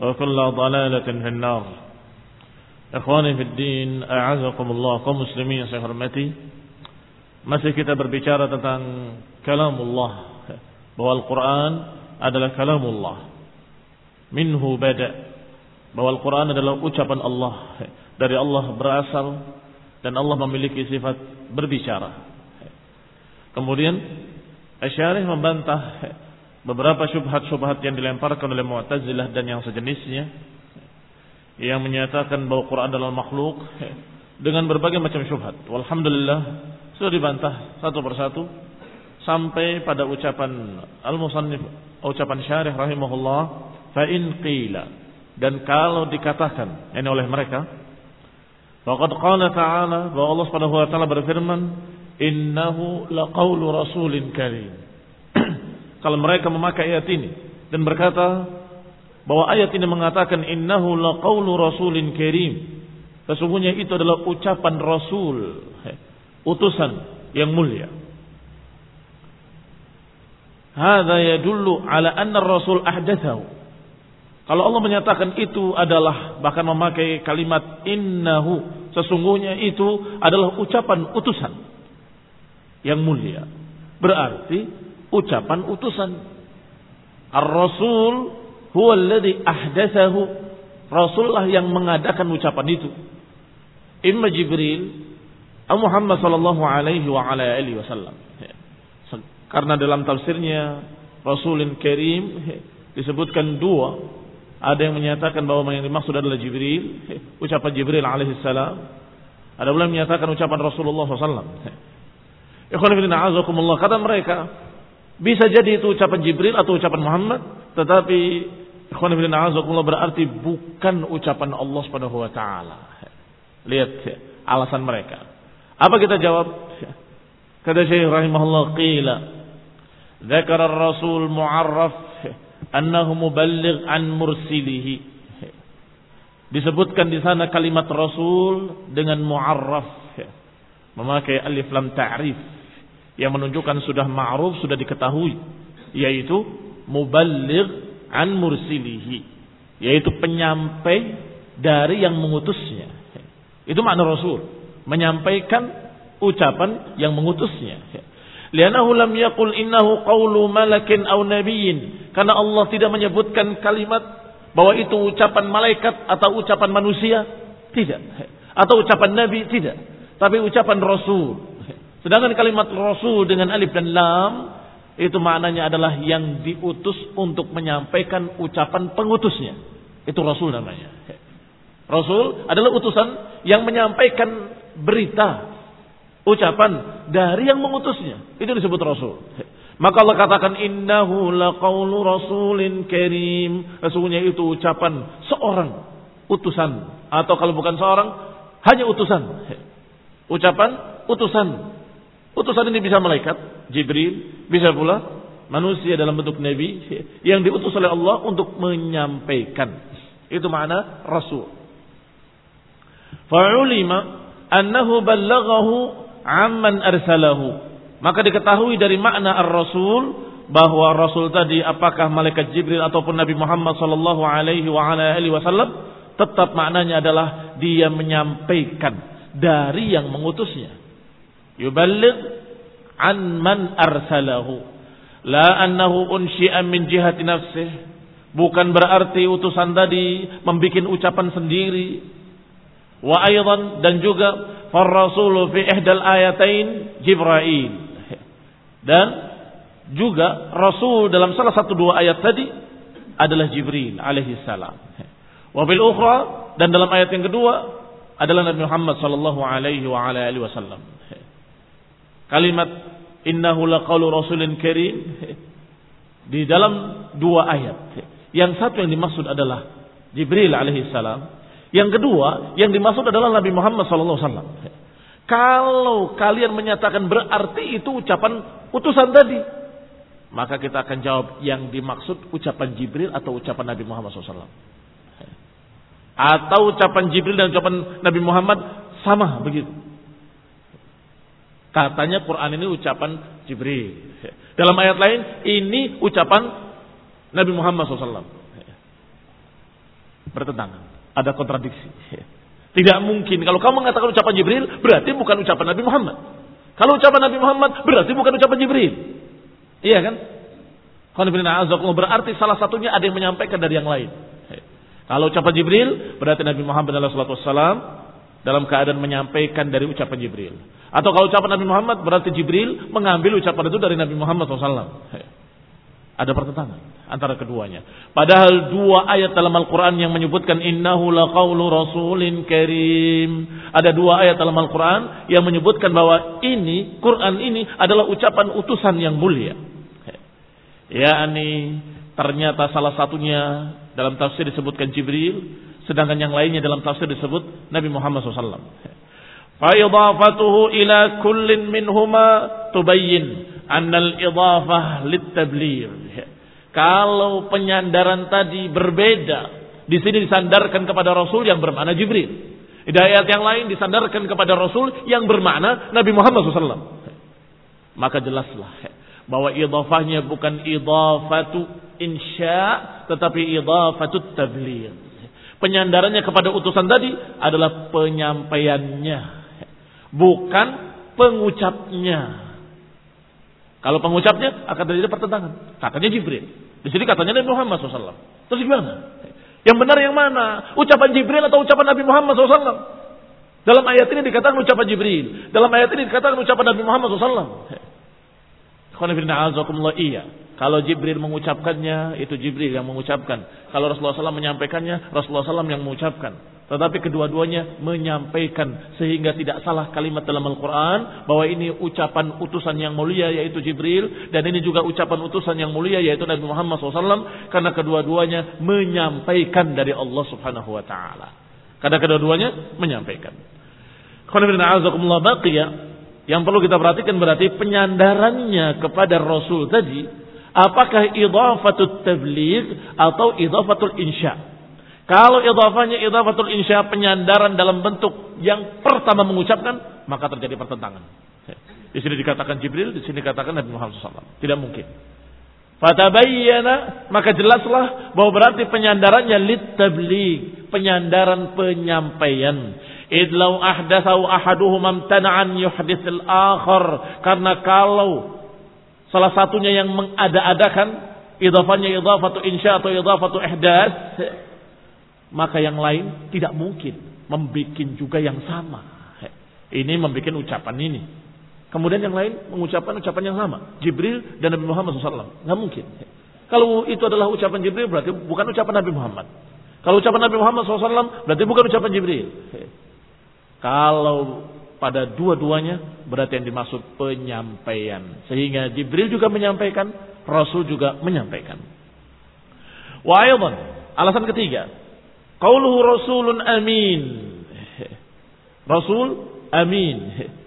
وكل ضلالة في النار Ikhwani fi din, a'azakumullah kaum muslimin yang saya hormati. Masih kita berbicara tentang kalamullah. Bahwa Al-Quran adalah kalamullah. Minhu bada. Bahwa Al-Quran adalah ucapan Allah. Dari Allah berasal. Dan Allah memiliki sifat berbicara. Kemudian, Asyarih membantah beberapa syubhat-syubhat yang dilemparkan oleh Mu'tazilah dan yang sejenisnya yang menyatakan bahwa Quran adalah makhluk dengan berbagai macam syubhat. Walhamdulillah sudah dibantah satu persatu sampai pada ucapan al-musannif ucapan syarih rahimahullah fa in qila dan kalau dikatakan ini oleh mereka faqad qala ta'ala bahwa Allah Subhanahu wa taala berfirman innahu laqaulu rasulin karim kalau mereka memakai ayat ini dan berkata bahwa ayat ini mengatakan innahu laqaulu rasulin karim. Sesungguhnya itu adalah ucapan rasul, utusan yang mulia. Hadza yadullu ala anna rasul ahdathahu. Kalau Allah menyatakan itu adalah bahkan memakai kalimat innahu, sesungguhnya itu adalah ucapan utusan yang mulia. Berarti ucapan utusan. Ar-Rasul huwa alladhi ahdathahu. Rasulullah yang mengadakan ucapan itu. Imma Jibril atau Muhammad sallallahu alaihi wa ala alihi wasallam. Karena dalam tafsirnya Rasulun Karim disebutkan dua. Ada yang menyatakan bahwa yang dimaksud adalah Jibril, ucapan Jibril alaihi salam. Ada pula yang menyatakan ucapan Rasulullah alaihi wasallam. kata mereka, bisa jadi itu ucapan Jibril atau ucapan Muhammad, tetapi Ikhwan ibn berarti bukan ucapan Allah Subhanahu wa taala. Lihat alasan mereka. Apa kita jawab? Kata Syekh rahimahullah qila ذكر الرسول معرف أنه مبلغ عن مرسله disebutkan di sana kalimat rasul dengan muarraf memakai alif lam ta'rif yang menunjukkan sudah ma'ruf sudah diketahui yaitu muballigh an mursilihi yaitu penyampai dari yang mengutusnya. Itu makna rasul menyampaikan ucapan yang mengutusnya. Lianahu lam yaqul innahu qawlu malakin aw nabiyyin karena Allah tidak menyebutkan kalimat bahwa itu ucapan malaikat atau ucapan manusia tidak. Atau ucapan nabi tidak. Tapi ucapan rasul sedangkan kalimat rasul dengan alif dan lam itu maknanya adalah yang diutus untuk menyampaikan ucapan pengutusnya. Itu Rasul namanya. Rasul adalah utusan yang menyampaikan berita Ucapan dari yang mengutusnya. Itu disebut rasul. Maka Allah katakan innahu laqaulu rasulin karim. Sesungguhnya itu ucapan seorang utusan atau kalau bukan seorang hanya utusan. Ucapan utusan. Utusan ini bisa malaikat, Jibril, bisa pula manusia dalam bentuk nabi yang diutus oleh Allah untuk menyampaikan. Itu makna rasul. Fa'ulima annahu ballaghahu amman arsalahu. Maka diketahui dari makna ar-rasul bahwa rasul tadi apakah malaikat Jibril ataupun Nabi Muhammad sallallahu alaihi wa alihi wasallam tetap maknanya adalah dia menyampaikan dari yang mengutusnya. Yuballigh an man arsalahu. La annahu unsyi'a min jihati nafsih. Bukan berarti utusan tadi membuat ucapan sendiri Wa aydan dan juga farrasulu fi ihdal ayatain Jibril. Dan juga Rasul dalam salah satu dua ayat tadi adalah Jibril alaihi salam. Wa bil ukhra dan dalam ayat yang kedua adalah Nabi Muhammad sallallahu alaihi wa alihi wasallam. Kalimat innahu laqaulu rasulin karim di dalam dua ayat. Yang satu yang dimaksud adalah Jibril alaihi salam yang kedua, yang dimaksud adalah Nabi Muhammad SAW. Kalau kalian menyatakan berarti itu ucapan utusan tadi, maka kita akan jawab yang dimaksud ucapan Jibril atau ucapan Nabi Muhammad SAW. Atau ucapan Jibril dan ucapan Nabi Muhammad sama begitu. Katanya Quran ini ucapan Jibril. Dalam ayat lain ini ucapan Nabi Muhammad SAW. Bertentangan. Ada kontradiksi. Tidak mungkin. Kalau kamu mengatakan ucapan Jibril, berarti bukan ucapan Nabi Muhammad. Kalau ucapan Nabi Muhammad, berarti bukan ucapan Jibril. Iya kan? Berarti salah satunya ada yang menyampaikan dari yang lain. Kalau ucapan Jibril, berarti Nabi Muhammad SAW dalam keadaan menyampaikan dari ucapan Jibril. Atau kalau ucapan Nabi Muhammad, berarti Jibril mengambil ucapan itu dari Nabi Muhammad SAW. Ada pertentangan antara keduanya. Padahal dua ayat dalam Al-Quran yang menyebutkan innahu laqawlu rasulin karim. Ada dua ayat dalam Al-Quran yang menyebutkan bahwa ini, Quran ini adalah ucapan utusan yang mulia. Ya ini ternyata salah satunya dalam tafsir disebutkan Jibril, sedangkan yang lainnya dalam tafsir disebut Nabi Muhammad SAW. Fa'idafatuhu ila kullin minhuma tubayyin annal idafah litablir. Kalau penyandaran tadi berbeda, di sini disandarkan kepada Rasul yang bermakna Jibril. Di ayat yang lain disandarkan kepada Rasul yang bermakna Nabi Muhammad SAW. Maka jelaslah bahwa idafahnya bukan idafatu insya, tetapi idafatu tablir. Penyandarannya kepada utusan tadi adalah penyampaiannya, bukan pengucapnya. Kalau pengucapnya akan terjadi pertentangan. Katanya Jibril. Di sini katanya Nabi Muhammad SAW. Terus gimana? Yang benar yang mana? Ucapan Jibril atau ucapan Nabi Muhammad SAW? Dalam ayat ini dikatakan ucapan Jibril. Dalam ayat ini dikatakan ucapan Nabi Muhammad SAW. Iya. Kalau Jibril mengucapkannya, itu Jibril yang mengucapkan. Kalau Rasulullah SAW menyampaikannya, Rasulullah SAW yang mengucapkan. Tetapi kedua-duanya menyampaikan sehingga tidak salah kalimat dalam Al-Quran bahwa ini ucapan utusan yang mulia yaitu Jibril dan ini juga ucapan utusan yang mulia yaitu Nabi Muhammad SAW karena kedua-duanya menyampaikan dari Allah Subhanahu Wa Taala. Karena kedua-duanya menyampaikan. Yang perlu kita perhatikan berarti penyandarannya kepada Rasul tadi apakah idhafatul tabligh atau idhafatul insya' Kalau idhafahnya idhafatul insya penyandaran dalam bentuk yang pertama mengucapkan, maka terjadi pertentangan. Di sini dikatakan Jibril, di sini dikatakan Nabi Muhammad SAW. Tidak mungkin. Fatabayyana, maka jelaslah bahwa berarti penyandarannya lit tabligh, penyandaran penyampaian. Idlau ahdatsau ahaduhum amtana'an yuhditsil akhar. Karena kalau salah satunya yang mengada-adakan idhafahnya idhafatu insya atau idhafatu ihdas maka yang lain tidak mungkin membuat juga yang sama. Ini membuat ucapan ini. Kemudian yang lain mengucapkan ucapan yang sama. Jibril dan Nabi Muhammad SAW. Nggak mungkin. Kalau itu adalah ucapan Jibril berarti bukan ucapan Nabi Muhammad. Kalau ucapan Nabi Muhammad SAW berarti bukan ucapan Jibril. Kalau pada dua-duanya berarti yang dimaksud penyampaian. Sehingga Jibril juga menyampaikan, Rasul juga menyampaikan. Wa aydan, alasan ketiga, qauluhu rasulun amin. Rasul amin.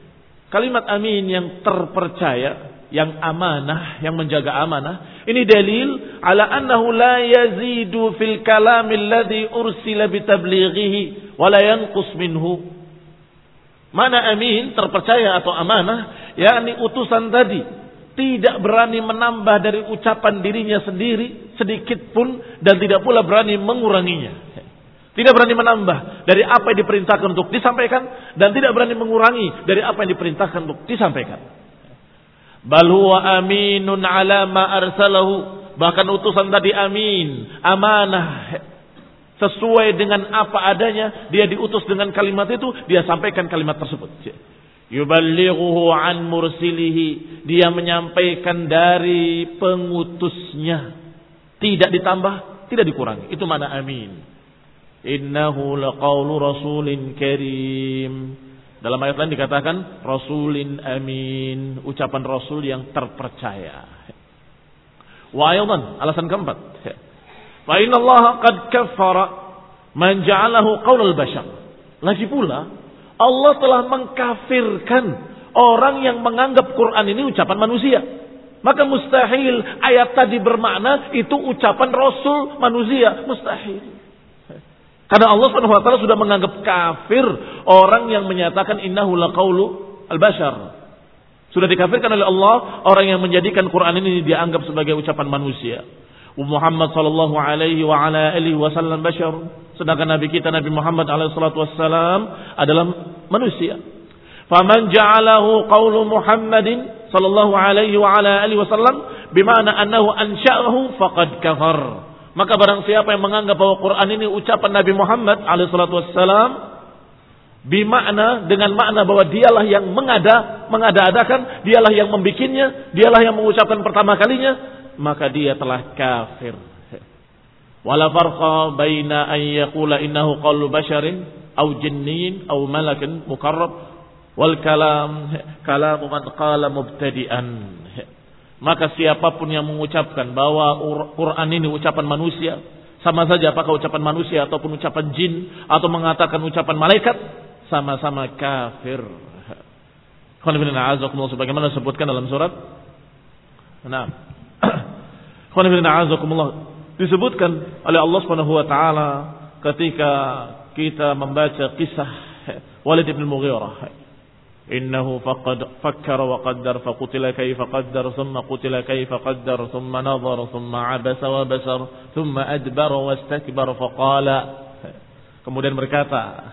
Kalimat amin yang terpercaya, yang amanah, yang menjaga amanah. Ini dalil ala annahu la yazidu fil kalam alladhi ursila bitablighihi wa la yanqus minhu. Mana amin terpercaya atau amanah, yakni utusan tadi tidak berani menambah dari ucapan dirinya sendiri sedikit pun dan tidak pula berani menguranginya. Tidak berani menambah dari apa yang diperintahkan untuk disampaikan dan tidak berani mengurangi dari apa yang diperintahkan untuk disampaikan. Bal huwa aminun ala ma arsalahu. Bahkan utusan tadi amin, amanah sesuai dengan apa adanya, dia diutus dengan kalimat itu, dia sampaikan kalimat tersebut. Yuballighuhu an mursilihi, dia menyampaikan dari pengutusnya. Tidak ditambah, tidak dikurangi. Itu mana amin. Innahu laqawlu rasulin karim. Dalam ayat lain dikatakan rasulin amin, ucapan rasul yang terpercaya. Wa alasan keempat. Fa inna Allah qad kaffara man ja'alahu qaulal bashar. Lagi pula Allah telah mengkafirkan orang yang menganggap Quran ini ucapan manusia. Maka mustahil ayat tadi bermakna itu ucapan Rasul manusia. Mustahil. Karena Allah SWT sudah menganggap kafir orang yang menyatakan innahu laqaulu al-bashar. Sudah dikafirkan oleh Allah orang yang menjadikan Quran ini dianggap sebagai ucapan manusia. Muhammad sallallahu alaihi wa ala alihi wasallam bashar. Sedangkan Nabi kita Nabi Muhammad alaihi salatu wassalam adalah manusia. Faman ja'alahu qawlu Muhammadin sallallahu alaihi wa ala alihi wasallam bimana annahu ansha'ahu faqad kafar. Maka barang siapa yang menganggap bahwa Quran ini ucapan Nabi Muhammad alaihi salatu wassalam bimakna dengan makna bahwa dialah yang mengada mengada-adakan, dialah yang membikinnya, dialah yang mengucapkan pertama kalinya, maka dia telah kafir. Wala farqa baina an yaqula innahu qawlu basharin aw jinnin aw malakin mukarrab wal kalam kalamu man qala mubtadi'an. Maka siapa pun yang mengucapkan bahwa Quran ini ucapan manusia, sama saja apakah ucapan manusia ataupun ucapan jin atau mengatakan ucapan malaikat, sama-sama kafir. Sebagaimana disebutkan dalam surat Nah, disebutkan oleh Allah Subhanahu wa taala ketika kita membaca kisah Walid bin Mughirah innahu faqad fakkara wa qaddar faqutila kayfa qaddar thumma qutila kayfa qaddar thumma nadhara thumma abasa wa basar thumma adbara wastakbara faqala. Kemudian berkata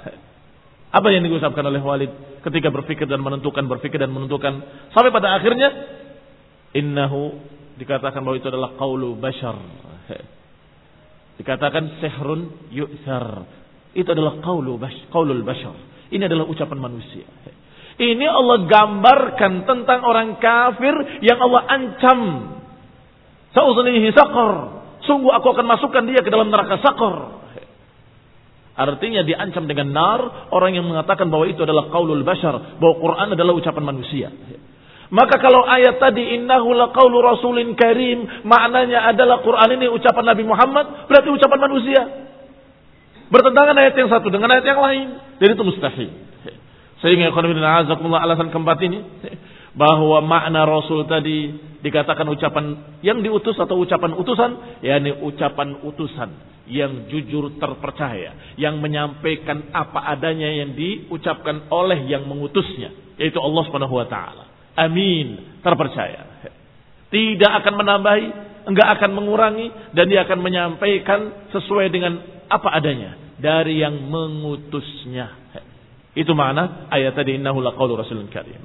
apa yang diucapkan oleh Walid ketika berpikir dan menentukan berpikir dan menentukan? Sampai pada akhirnya innahu dikatakan bahwa itu adalah qaulu bashar. Dikatakan sehrun yu'thar. Itu adalah qaulu bash, qaulul bashar. Ini adalah ucapan manusia. Ini Allah gambarkan tentang orang kafir yang Allah ancam. Sa'uzunihi saqar. Sungguh aku akan masukkan dia ke dalam neraka saqar. Artinya diancam dengan nar orang yang mengatakan bahwa itu adalah qaulul bashar, bahwa Quran adalah ucapan manusia. Maka kalau ayat tadi innahu laqaulu rasulin karim maknanya adalah Quran ini ucapan Nabi Muhammad berarti ucapan manusia. Bertentangan ayat yang satu dengan ayat yang lain. Jadi itu mustahil. Sehingga azakumullah alasan keempat ini bahwa makna Rasul tadi dikatakan ucapan yang diutus atau ucapan utusan, yakni ucapan utusan yang jujur terpercaya, yang menyampaikan apa adanya yang diucapkan oleh yang mengutusnya, yaitu Allah Subhanahu wa taala amin, terpercaya. Tidak akan menambahi, enggak akan mengurangi dan dia akan menyampaikan sesuai dengan apa adanya dari yang mengutusnya. Itu makna ayat tadi innahu laqaulu rasulun karim.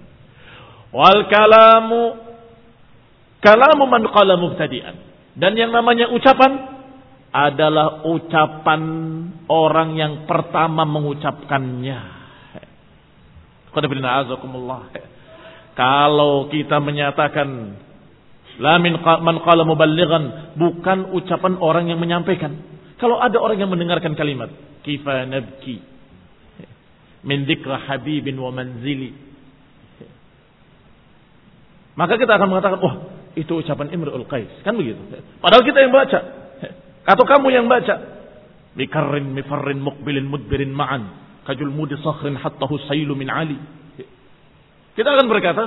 Wal kalamu kalamu man qala mubtadi'an. Dan yang namanya ucapan adalah ucapan orang yang pertama mengucapkannya. Qad kalau kita menyatakan la min man qala muballighan bukan ucapan orang yang menyampaikan. Kalau ada orang yang mendengarkan kalimat kifa nabki min dzikra habibin wa manzili. Maka kita akan mengatakan, wah itu ucapan Imrul Qais. Kan begitu. Padahal kita yang baca. Atau kamu yang baca. Mikarrin mifarrin mukbilin mudbirin ma'an. Kajul mudi sakhrin hatta husailu min Ali. Kita akan berkata,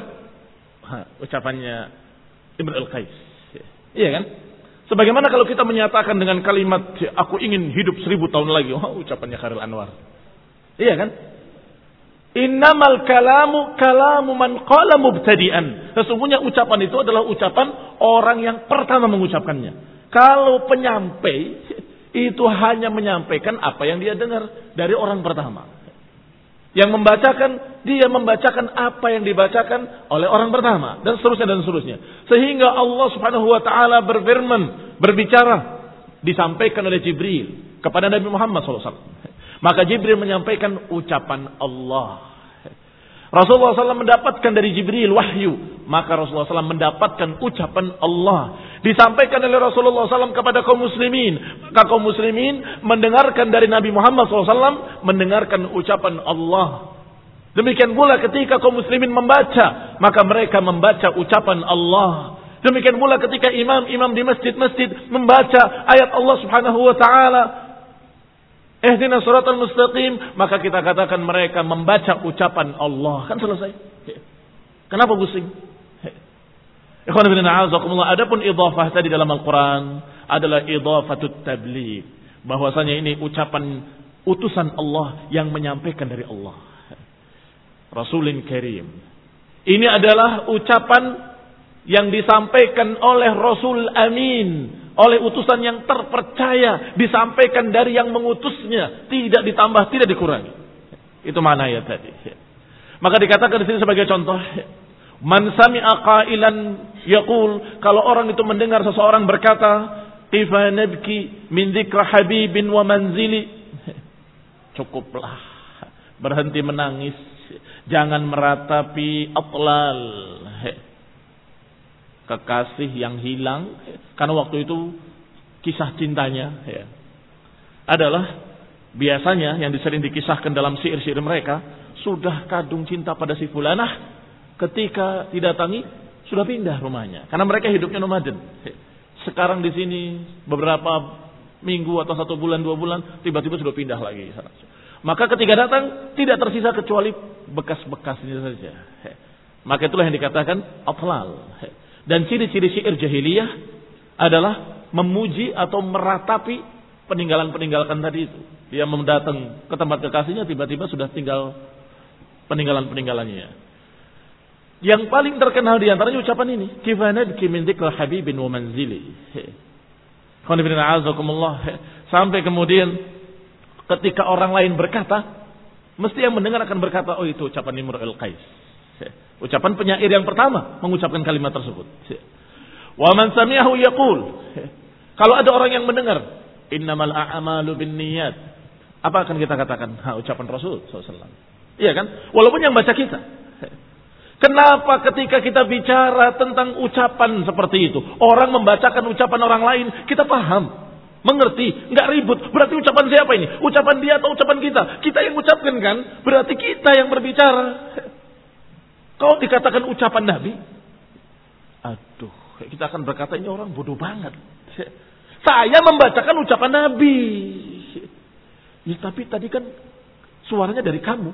ucapannya Imrul Qais. Iya kan? Sebagaimana kalau kita menyatakan dengan kalimat aku ingin hidup seribu tahun lagi, oh, ucapannya Khairul Anwar. Iya kan? Innamal kalamu kalamu man qala mubtadi'an. Sesungguhnya ucapan itu adalah ucapan orang yang pertama mengucapkannya. Kalau penyampai itu hanya menyampaikan apa yang dia dengar dari orang pertama. Yang membacakan, dia membacakan apa yang dibacakan oleh orang pertama. Dan seterusnya dan seterusnya. Sehingga Allah subhanahu wa ta'ala berfirman, berbicara. Disampaikan oleh Jibril kepada Nabi Muhammad SAW. Maka Jibril menyampaikan ucapan Allah. Rasulullah SAW mendapatkan dari Jibril wahyu. Maka Rasulullah SAW mendapatkan ucapan Allah. Disampaikan oleh Rasulullah SAW kepada kaum muslimin. Maka kaum muslimin mendengarkan dari Nabi Muhammad SAW. Mendengarkan ucapan Allah. Demikian pula ketika kaum muslimin membaca. Maka mereka membaca ucapan Allah. Demikian pula ketika imam-imam di masjid-masjid membaca ayat Allah subhanahu wa ta'ala. Ihdina suratul mustaqim. Maka kita katakan mereka membaca ucapan Allah. Kan selesai. Kenapa pusing? Ikhwan bin a'azakumullah. Adapun idhafah tadi dalam Al-Quran adalah idhafatut tabligh. Bahwasanya ini ucapan utusan Allah yang menyampaikan dari Allah. Rasulin Karim. Ini adalah ucapan yang disampaikan oleh Rasul Amin oleh utusan yang terpercaya disampaikan dari yang mengutusnya tidak ditambah tidak dikurangi itu mana ya tadi maka dikatakan di sini sebagai contoh man sami'a qailan yaqul kalau orang itu mendengar seseorang berkata qifa nabki min dzikra habibin wa manzili. Cukuplah. Berhenti menangis. Jangan meratapi atlal. Kekasih yang hilang. Karena waktu itu kisah cintanya ya, adalah biasanya yang disering dikisahkan dalam syair-syair mereka sudah kadung cinta pada si fulanah ketika didatangi sudah pindah rumahnya karena mereka hidupnya nomaden. Sekarang di sini beberapa minggu atau satu bulan dua bulan tiba-tiba sudah pindah lagi Maka ketika datang tidak tersisa kecuali bekas-bekasnya saja. Maka itulah yang dikatakan atlal. Dan ciri-ciri syair jahiliyah adalah memuji atau meratapi peninggalan-peninggalan tadi itu. Dia mendatang ke tempat kekasihnya tiba-tiba sudah tinggal peninggalan-peninggalannya. Yang paling terkenal di antaranya ucapan ini, kifanad min dzikr habibin wa manzili. Sampai kemudian ketika orang lain berkata, mesti yang mendengar akan berkata, oh itu ucapan Imrul Qais. Ucapan penyair yang pertama mengucapkan kalimat tersebut. Wa man sami'ahu yaqul. Kalau ada orang yang mendengar, innamal a'malu binniyat. Apa akan kita katakan? Ha, ucapan Rasul SAW. Iya kan? Walaupun yang baca kita. Kenapa ketika kita bicara tentang ucapan seperti itu, orang membacakan ucapan orang lain, kita paham, mengerti, nggak ribut. Berarti ucapan siapa ini? Ucapan dia atau ucapan kita? Kita yang ucapkan kan? Berarti kita yang berbicara. Kalau dikatakan ucapan Nabi, aduh, kita akan berkata ini orang bodoh banget. Saya membacakan ucapan Nabi. Ya, tapi tadi kan suaranya dari kamu.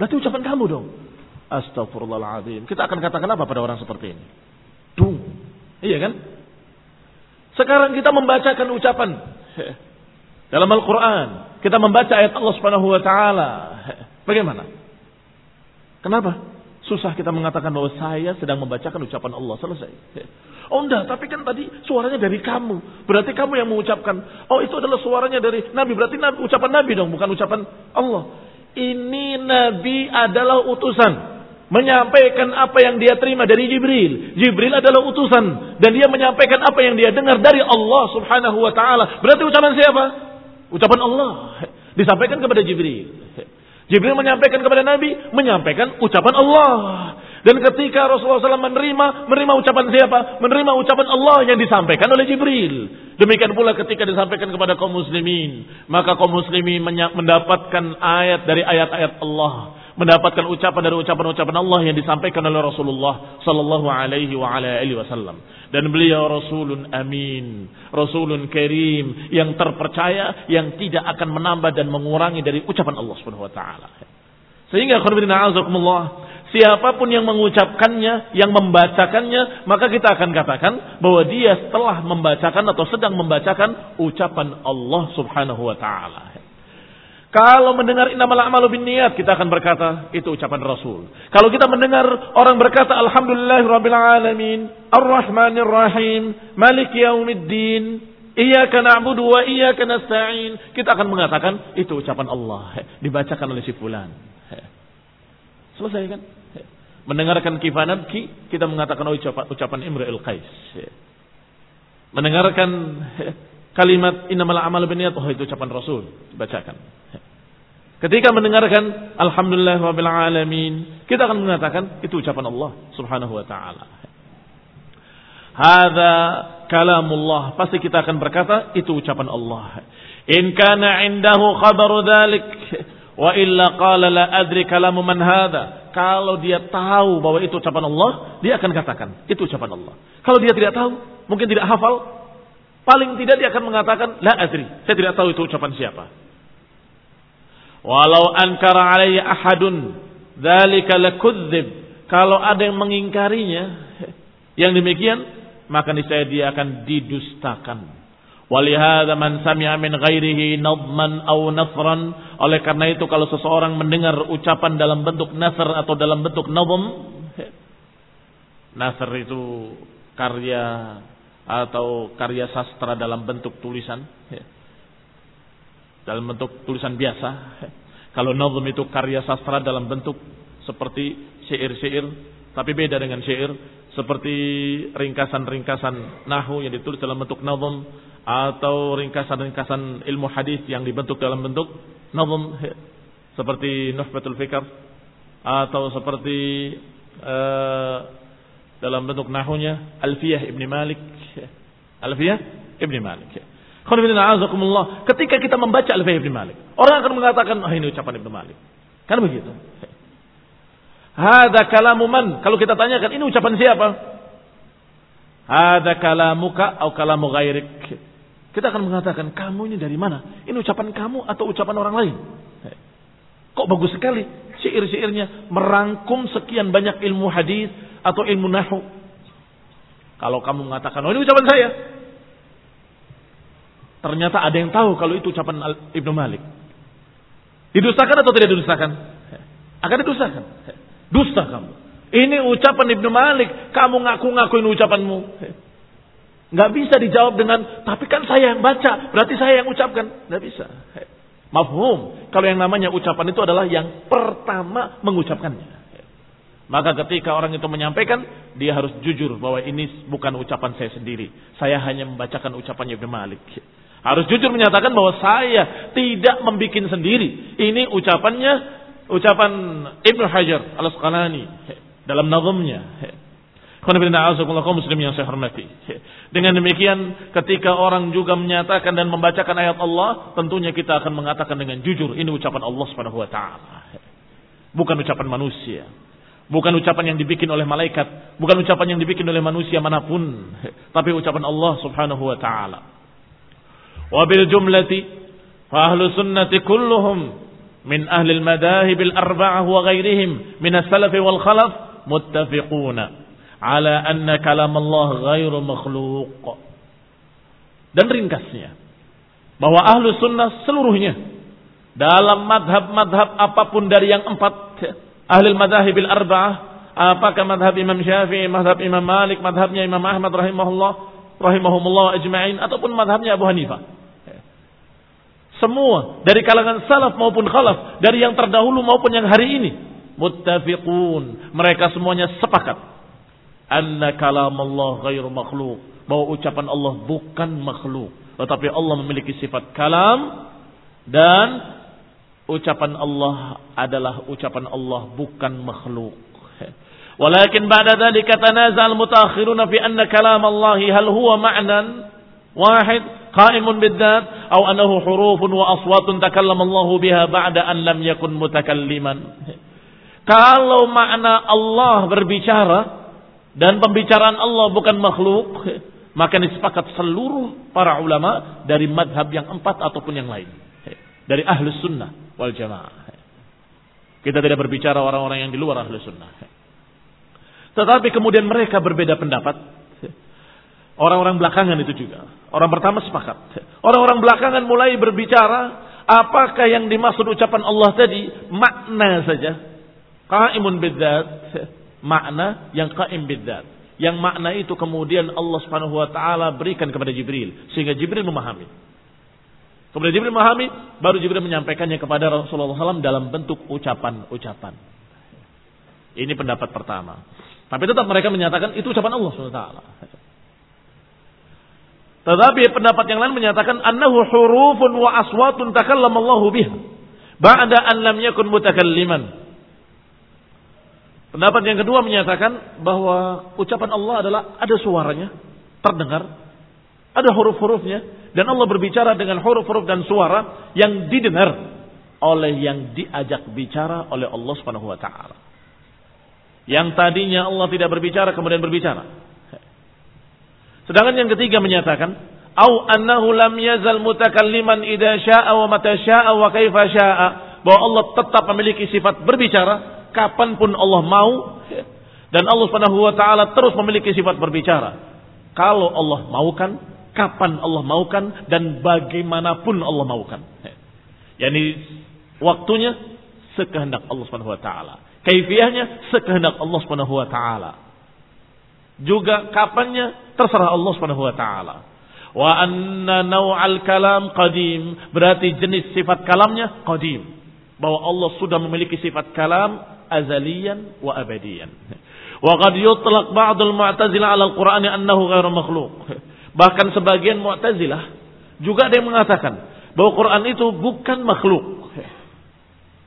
Berarti ucapan kamu dong. Astagfirullahaladzim. Kita akan katakan apa pada orang seperti ini? Dung. Iya kan? Sekarang kita membacakan ucapan dalam Al-Quran. Kita membaca ayat Allah Subhanahu Wa Taala. Bagaimana? Kenapa? Susah kita mengatakan bahwa saya sedang membacakan ucapan Allah. Selesai. Oh enggak, tapi kan tadi suaranya dari kamu. Berarti kamu yang mengucapkan. Oh itu adalah suaranya dari Nabi. Berarti nabi, ucapan Nabi dong, bukan ucapan Allah. Ini Nabi adalah utusan. Menyampaikan apa yang dia terima dari Jibril. Jibril adalah utusan. Dan dia menyampaikan apa yang dia dengar dari Allah subhanahu wa ta'ala. Berarti ucapan siapa? Ucapan Allah. Disampaikan kepada Jibril. Jibril menyampaikan kepada Nabi, menyampaikan ucapan Allah. Dan ketika Rasulullah SAW menerima, menerima ucapan siapa? Menerima ucapan Allah yang disampaikan oleh Jibril. Demikian pula ketika disampaikan kepada kaum muslimin, maka kaum muslimin mendapatkan ayat dari ayat-ayat Allah, mendapatkan ucapan dari ucapan-ucapan Allah yang disampaikan oleh Rasulullah sallallahu alaihi wa ala alihi wasallam. Dan beliau rasulun amin, rasulun karim yang terpercaya yang tidak akan menambah dan mengurangi dari ucapan Allah Subhanahu wa taala. Sehingga khonibina azakumullah Siapa pun yang mengucapkannya, yang membacakannya, maka kita akan katakan bahwa dia setelah membacakan atau sedang membacakan ucapan Allah Subhanahu wa taala. Kalau mendengar innamal a'malu binniyat, kita akan berkata itu ucapan Rasul. Kalau kita mendengar orang berkata alhamdulillahirabbil alamin, arrahmanir rahim, malik yaumiddin, Iyyaka na'budu wa iyyaka nasta'in. Kita akan mengatakan itu ucapan Allah dibacakan oleh si fulan. Selesai kan? Mendengarkan kifanat ki, kita mengatakan oh, ucapan, ucapan Imra'il Qais. Mendengarkan kalimat innamal amal biniyat, oh itu ucapan Rasul, bacakan. Ketika mendengarkan alhamdulillah rabbil alamin, kita akan mengatakan itu ucapan Allah Subhanahu wa taala. Hadza kalamullah, pasti kita akan berkata itu ucapan Allah. In kana indahu khabaru dzalik Wa illa qala la adri kalamu man hadha. Kalau dia tahu bahwa itu ucapan Allah, dia akan katakan, itu ucapan Allah. Kalau dia tidak tahu, mungkin tidak hafal, paling tidak dia akan mengatakan, la adri. Saya tidak tahu itu ucapan siapa. Walau ankara alayya ahadun, dzalika lakudzib. Kalau ada yang mengingkarinya, yang demikian, maka niscaya dia akan didustakan. Walihada man sami'a min ghairihi nadman aw nasran. Oleh karena itu kalau seseorang mendengar ucapan dalam bentuk nasr atau dalam bentuk nadhm. Nasr itu karya atau karya sastra dalam bentuk tulisan. Dalam bentuk tulisan biasa. Kalau nadhm itu karya sastra dalam bentuk seperti syair-syair. Tapi beda dengan syair. Seperti ringkasan-ringkasan nahu yang ditulis dalam bentuk nadhm atau ringkasan-ringkasan ilmu hadis yang dibentuk dalam bentuk nazm seperti Nuhbatul Fikr atau seperti uh, dalam bentuk nahunya Alfiyah Ibn Malik Alfiyah Ibn Malik Ketika kita membaca Alfiyah Ibn Malik Orang akan mengatakan oh, ini ucapan Ibn Malik. Kan begitu? Hada kalamu man? Kalau kita tanyakan ini ucapan siapa? Hada kalamuka atau kalamu ghairik? Kita akan mengatakan, kamu ini dari mana? Ini ucapan kamu atau ucapan orang lain? Kok bagus sekali syair-syairnya merangkum sekian banyak ilmu hadis atau ilmu nahu. Kalau kamu mengatakan, oh ini ucapan saya. Ternyata ada yang tahu kalau itu ucapan Ibnu Malik. Didustakan atau tidak didustakan? Akan didustakan. Dusta kamu. Ini ucapan Ibnu Malik. Kamu ngaku-ngakuin ucapanmu. Nggak bisa dijawab dengan, tapi kan saya yang baca, berarti saya yang ucapkan. Nggak bisa. Mafhum. Kalau yang namanya ucapan itu adalah yang pertama mengucapkannya. Maka ketika orang itu menyampaikan, dia harus jujur bahwa ini bukan ucapan saya sendiri. Saya hanya membacakan ucapannya Ibn Malik. Harus jujur menyatakan bahwa saya tidak membuat sendiri. Ini ucapannya, ucapan Ibn Hajar al-Asqalani dalam nazamnya. muslim yang saya hormati. Dengan demikian ketika orang juga menyatakan dan membacakan ayat Allah, tentunya kita akan mengatakan dengan jujur ini ucapan Allah Subhanahu. Bukan ucapan manusia. Bukan ucapan yang dibikin oleh malaikat, bukan ucapan yang dibikin oleh manusia mana pun, tapi ucapan Allah Subhanahu wa taala. Wa bil jumlati fa ahlu sunnati kulluhum min ahli al-madahib al-arba'ah wa ghairihim min as-salaf wal khalaf muttafiquna ala anna kalam Allah ghairu makhluk. Dan ringkasnya, bahwa ahlu sunnah seluruhnya, dalam madhab-madhab apa pun dari yang empat, ahli madhabil arba'ah, apakah madhab Imam Syafi'i, madhab Imam Malik, madhabnya Imam Ahmad rahimahullah, rahimahumullah ajma'in, ataupun madhabnya Abu Hanifah. Semua dari kalangan salaf maupun khalaf, dari yang terdahulu maupun yang hari ini, muttafiqun. Mereka semuanya sepakat anna kalam Allah ghairu makhluk bahwa ucapan Allah bukan makhluk tetapi Allah memiliki sifat kalam dan ucapan Allah adalah ucapan Allah bukan makhluk walakin ba'da dzalika tanazal mutaakhiruna fi anna kalam Allah hal huwa ma'nan Wahid qaimun bidzat atau annahu hurufun wa aswatun takallama Allah biha ba'da an lam yakun mutakalliman. Kalau makna Allah berbicara dan pembicaraan Allah bukan makhluk, maka disepakat seluruh para ulama dari madhab yang empat ataupun yang lain. Dari ahlus sunnah wal jamaah. Kita tidak berbicara orang-orang yang di luar ahlus sunnah. Tetapi kemudian mereka berbeda pendapat. Orang-orang belakangan itu juga. Orang pertama sepakat. Orang-orang belakangan mulai berbicara apakah yang dimaksud ucapan Allah tadi makna saja. Qaimun bidzat. Makna yang qaim bidzat. Yang makna itu kemudian Allah Subhanahu wa taala berikan kepada Jibril sehingga Jibril memahami. Kemudian Jibril memahami, baru Jibril menyampaikannya kepada Rasulullah SAW dalam bentuk ucapan-ucapan. Ini pendapat pertama. Tapi tetap mereka menyatakan itu ucapan Allah SWT. Tetapi pendapat yang lain menyatakan annahu hurufun wa aswatun takallamallahu biha ba'da an lam yakun mutakalliman. Pendapat yang kedua menyatakan bahwa ucapan Allah adalah ada suaranya, terdengar, ada huruf-hurufnya, dan Allah berbicara dengan huruf-huruf dan suara yang didengar oleh yang diajak bicara oleh Allah Subhanahu wa taala. Yang tadinya Allah tidak berbicara kemudian berbicara. Sedangkan yang ketiga menyatakan, au annahu lam yazal mutakalliman idza syaa wa mata syaa wa kaifa syaa, bahwa Allah tetap memiliki sifat berbicara kapan pun Allah mau dan Allah Subhanahu wa taala terus memiliki sifat berbicara. Kalau Allah maukan, kapan Allah maukan dan bagaimanapun Allah maukan. Yani waktunya sekehendak Allah Subhanahu wa taala. Kaifiahnya sekehendak Allah Subhanahu wa taala. Juga kapannya terserah Allah Subhanahu wa taala. Wa anna naw'al kalam qadim, berarti jenis sifat kalamnya qadim. Bahwa Allah sudah memiliki sifat kalam azalian wa abadian. Wa qad yutlaq ba'dul mu'tazilah 'ala al-Qur'an annahu ghairu makhluq. Bahkan sebagian Mu'tazilah juga ada yang mengatakan bahwa Quran itu bukan makhluk.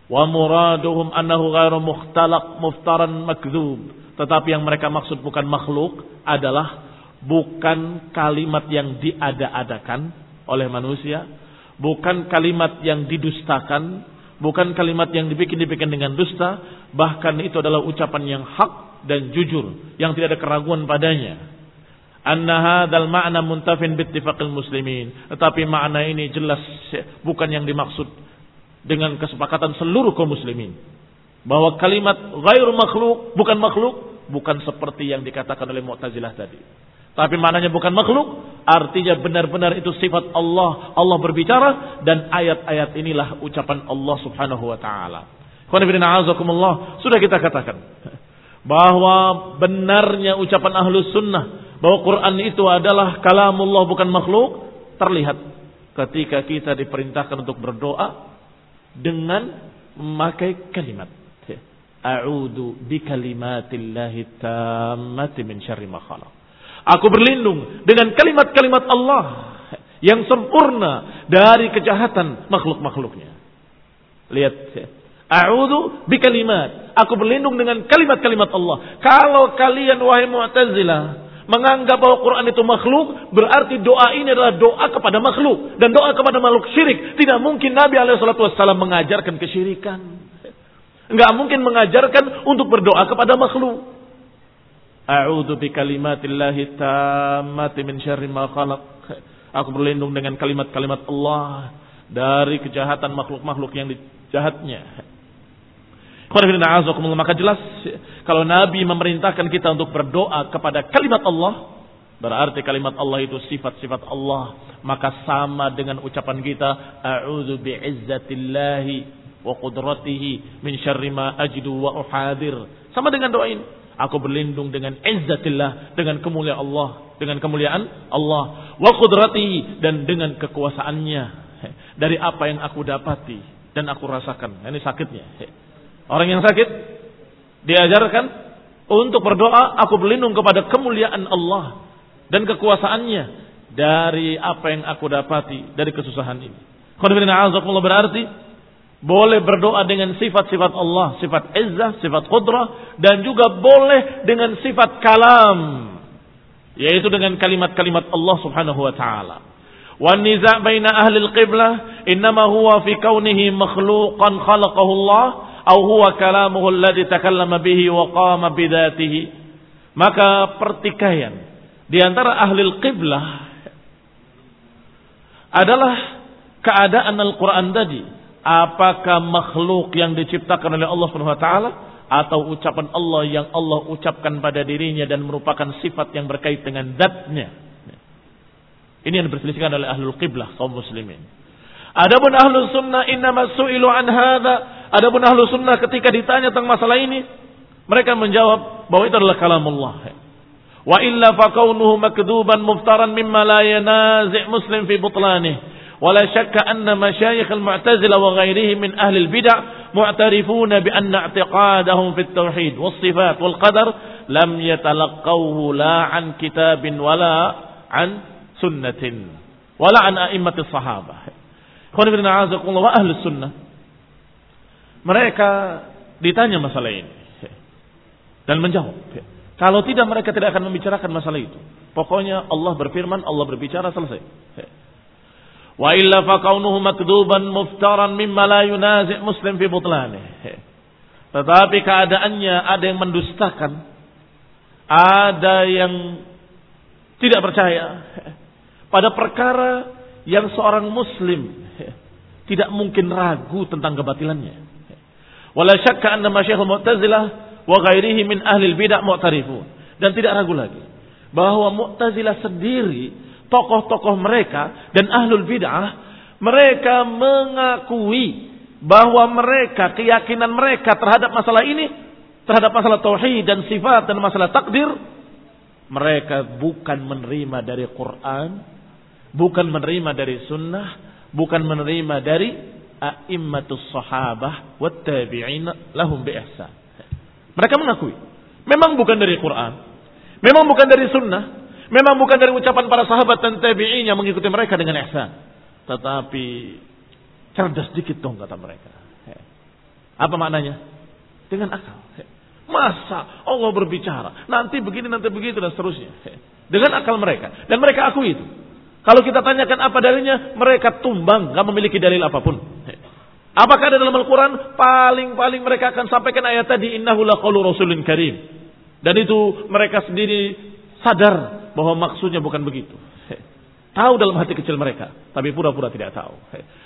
Wa muraduhum annahu ghairu mukhtalaq muftaran makdzub tetapi yang mereka maksud bukan makhluk adalah bukan kalimat yang diada-adakan oleh manusia, bukan kalimat yang didustakan, bukan kalimat yang dibikin-dibikin dengan dusta, bahkan itu adalah ucapan yang hak dan jujur, yang tidak ada keraguan padanya. Anna hadzal ma'na muntafin bittifaqil muslimin. Tetapi makna ini jelas bukan yang dimaksud dengan kesepakatan seluruh kaum muslimin. Bahwa kalimat ghairu makhluk bukan makhluk bukan seperti yang dikatakan oleh Mu'tazilah tadi. Tapi maknanya bukan makhluk, artinya benar-benar itu sifat Allah. Allah berbicara dan ayat-ayat inilah ucapan Allah Subhanahu wa taala. Sudah kita katakan bahwa benarnya ucapan ahlus sunnah bahwa Quran itu adalah kalamullah bukan makhluk terlihat ketika kita diperintahkan untuk berdoa dengan memakai kalimat A'udhu bikalimatillahi tammati min syarri ma khalaq. Aku berlindung dengan kalimat-kalimat Allah yang sempurna dari kejahatan makhluk-makhluknya. Lihat. A'udhu bikalimat. Aku berlindung dengan kalimat-kalimat Allah. Kalau kalian wahai Mu'tazilah menganggap bahwa Quran itu makhluk, berarti doa ini adalah doa kepada makhluk dan doa kepada makhluk syirik. Tidak mungkin Nabi alaihi mengajarkan kesyirikan. Enggak mungkin mengajarkan untuk berdoa kepada makhluk. A'udzu bikalimatillahi tammati min syarri khalaq. Aku berlindung dengan kalimat-kalimat Allah dari kejahatan makhluk-makhluk yang dijahatnya. Maka jelas kalau Nabi memerintahkan kita untuk berdoa kepada kalimat Allah, berarti kalimat Allah itu sifat-sifat Allah, maka sama dengan ucapan kita, a'udzu bi'izzatillahi wa qudratihi min syarri ma ajidu wa uhadir. Sama dengan doa ini. Aku berlindung dengan izzatillah, dengan kemuliaan Allah, dengan kemuliaan Allah, wa qudratihi dan dengan kekuasaannya dari apa yang aku dapati dan aku rasakan. Ini sakitnya. Orang yang sakit diajarkan untuk berdoa, aku berlindung kepada kemuliaan Allah dan kekuasaannya dari apa yang aku dapati dari kesusahan ini. Qul berarti boleh berdoa dengan sifat-sifat Allah, sifat izzah, sifat qudrah, dan juga boleh dengan sifat kalam. yaitu dengan kalimat-kalimat Allah Subhanahu wa taala. Wan niza' baina ahli al-qiblah innama huwa fi kaunihi makhluqan khalaqahu Allah aw huwa kalamuhu alladhi takallama bihi wa qama bidatihi. Maka pertikaian di antara ahli al-qiblah adalah keadaan Al-Qur'an tadi. Apakah makhluk yang diciptakan oleh Allah Subhanahu wa taala atau ucapan Allah yang Allah ucapkan pada dirinya dan merupakan sifat yang berkait dengan zatnya. Ini yang diperselisihkan oleh ahlul qiblah kaum muslimin. Adapun ahlus sunnah innama su'ilu an hadha. Adapun ahlus sunnah ketika ditanya tentang masalah ini, mereka menjawab bahwa itu adalah kalamullah. Wa illa fa kaunuhu makdzuban muftaran mimma la yanazi' muslim fi butlanih. ولا شك أن مشايخ المعتزلة وغيرهم من أهل البدع معترفون بأن اعتقادهم في التوحيد والصفات والقدر لم يتلقوه لا عن كتاب ولا عن sunnatin wala an a'immatis sahabah. Khonibin a'azakullah wa ahli sunnah. Mereka ditanya masalah ini dan menjawab. Kalau tidak mereka tidak akan membicarakan masalah itu. Pokoknya Allah berfirman, Allah berbicara selesai. Wa illa fa kaunuhu makduban muftaran mimma la yunazi' muslim fi butlanih. Tetapi keadaannya ada yang mendustakan, ada yang tidak percaya, pada perkara yang seorang muslim tidak mungkin ragu tentang kebatilannya. Wala syakka anna masyaikh Mu'tazilah wa ghairihi min ahli bidah mu'tarifun. Dan tidak ragu lagi bahwa Mu'tazilah sendiri, tokoh-tokoh mereka dan ahlul bid'ah, mereka mengakui bahwa mereka, keyakinan mereka terhadap masalah ini, terhadap masalah tauhid dan sifat dan masalah takdir, mereka bukan menerima dari Quran, bukan menerima dari sunnah, bukan menerima dari a'immatus sahabah wat tabi'in lahum bi ihsan. Mereka mengakui, memang bukan dari Quran, memang bukan dari sunnah, memang bukan dari ucapan para sahabat dan tabi'in yang mengikuti mereka dengan ihsan. Tetapi cerdas dikit dong kata mereka. Apa maknanya? Dengan akal. Masa Allah berbicara, nanti begini, nanti begitu dan seterusnya. Dengan akal mereka. Dan mereka akui itu. Kalau kita tanyakan apa dalilnya, mereka tumbang, nggak memiliki dalil apa pun. Apakah ada dalam Al-Quran? Paling-paling mereka akan sampaikan ayat tadi, Innahu laqalu rasulin karim. Dan itu mereka sendiri sadar bahwa maksudnya bukan begitu. Tahu dalam hati kecil mereka, tapi pura-pura tidak tahu.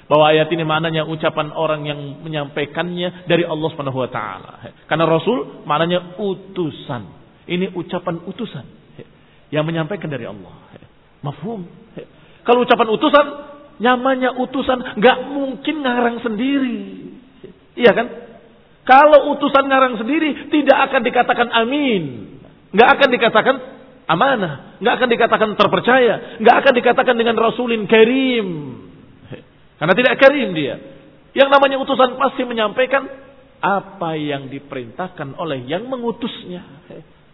Bahwa ayat ini maknanya ucapan orang yang menyampaikannya dari Allah taala. Karena rasul maknanya utusan. Ini ucapan utusan yang menyampaikan dari Allah. Mafhum. Kalau ucapan utusan, nyamannya utusan nggak mungkin ngarang sendiri. Iya kan? Kalau utusan ngarang sendiri tidak akan dikatakan amin. Nggak akan dikatakan amanah. Nggak akan dikatakan terpercaya. Nggak akan dikatakan dengan rasulin karim. Karena tidak karim dia. Yang namanya utusan pasti menyampaikan apa yang diperintahkan oleh yang mengutusnya.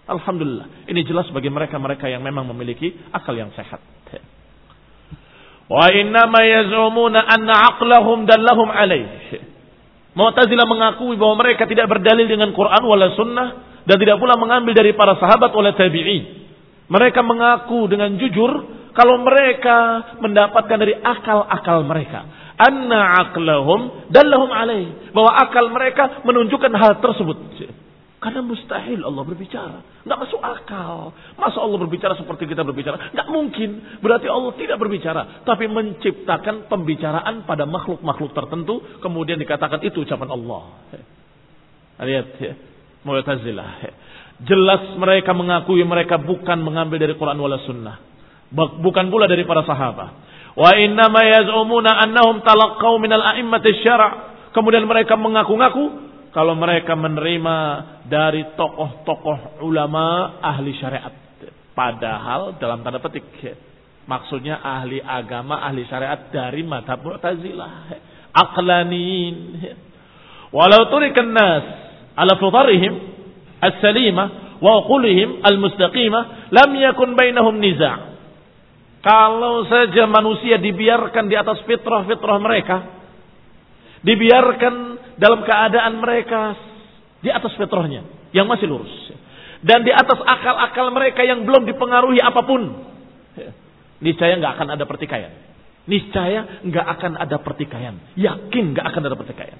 Alhamdulillah. Ini jelas bagi mereka-mereka yang memang memiliki akal yang sehat. Wa innama yaz'umuna anna aqlahum dallahum alaih. Mu'tazilah mengakui bahwa mereka tidak berdalil dengan Quran wala sunnah dan tidak pula mengambil dari para sahabat wala tabi'in. Mereka mengaku dengan jujur kalau mereka mendapatkan dari akal-akal mereka. Anna aqlahum dallahum alaih. Bahwa akal mereka menunjukkan hal tersebut. Karena mustahil Allah berbicara. Nggak masuk akal. Masa Allah berbicara seperti kita berbicara? Nggak mungkin. Berarti Allah tidak berbicara. Tapi menciptakan pembicaraan pada makhluk-makhluk tertentu. Kemudian dikatakan itu ucapan Allah. Lihat ya. Mu'tazilah. Jelas mereka mengakui mereka bukan mengambil dari Quran wala sunnah. Bukan pula dari para sahabat. Wa innama yaz'umuna annahum talaqqau minal a'immati syara' Kemudian mereka mengaku-ngaku kalau mereka menerima dari tokoh-tokoh ulama ahli syariat. Padahal dalam tanda petik maksudnya ahli agama, ahli syariat dari madhab Mu'tazilah. Aqlanin. Walau turikan nas ala fitarihim as-salimah wa qulihim al-mustaqimah lam yakun bainahum niza'. Kalau saja manusia dibiarkan di atas fitrah-fitrah mereka, dibiarkan dalam keadaan mereka di atas fitrahnya yang masih lurus. dan di atas akal-akal mereka yang belum dipengaruhi apa pun. Niscaya nggak akan ada pertikaian. Niscaya nggak akan ada pertikaian. Yakin nggak akan ada pertikaian.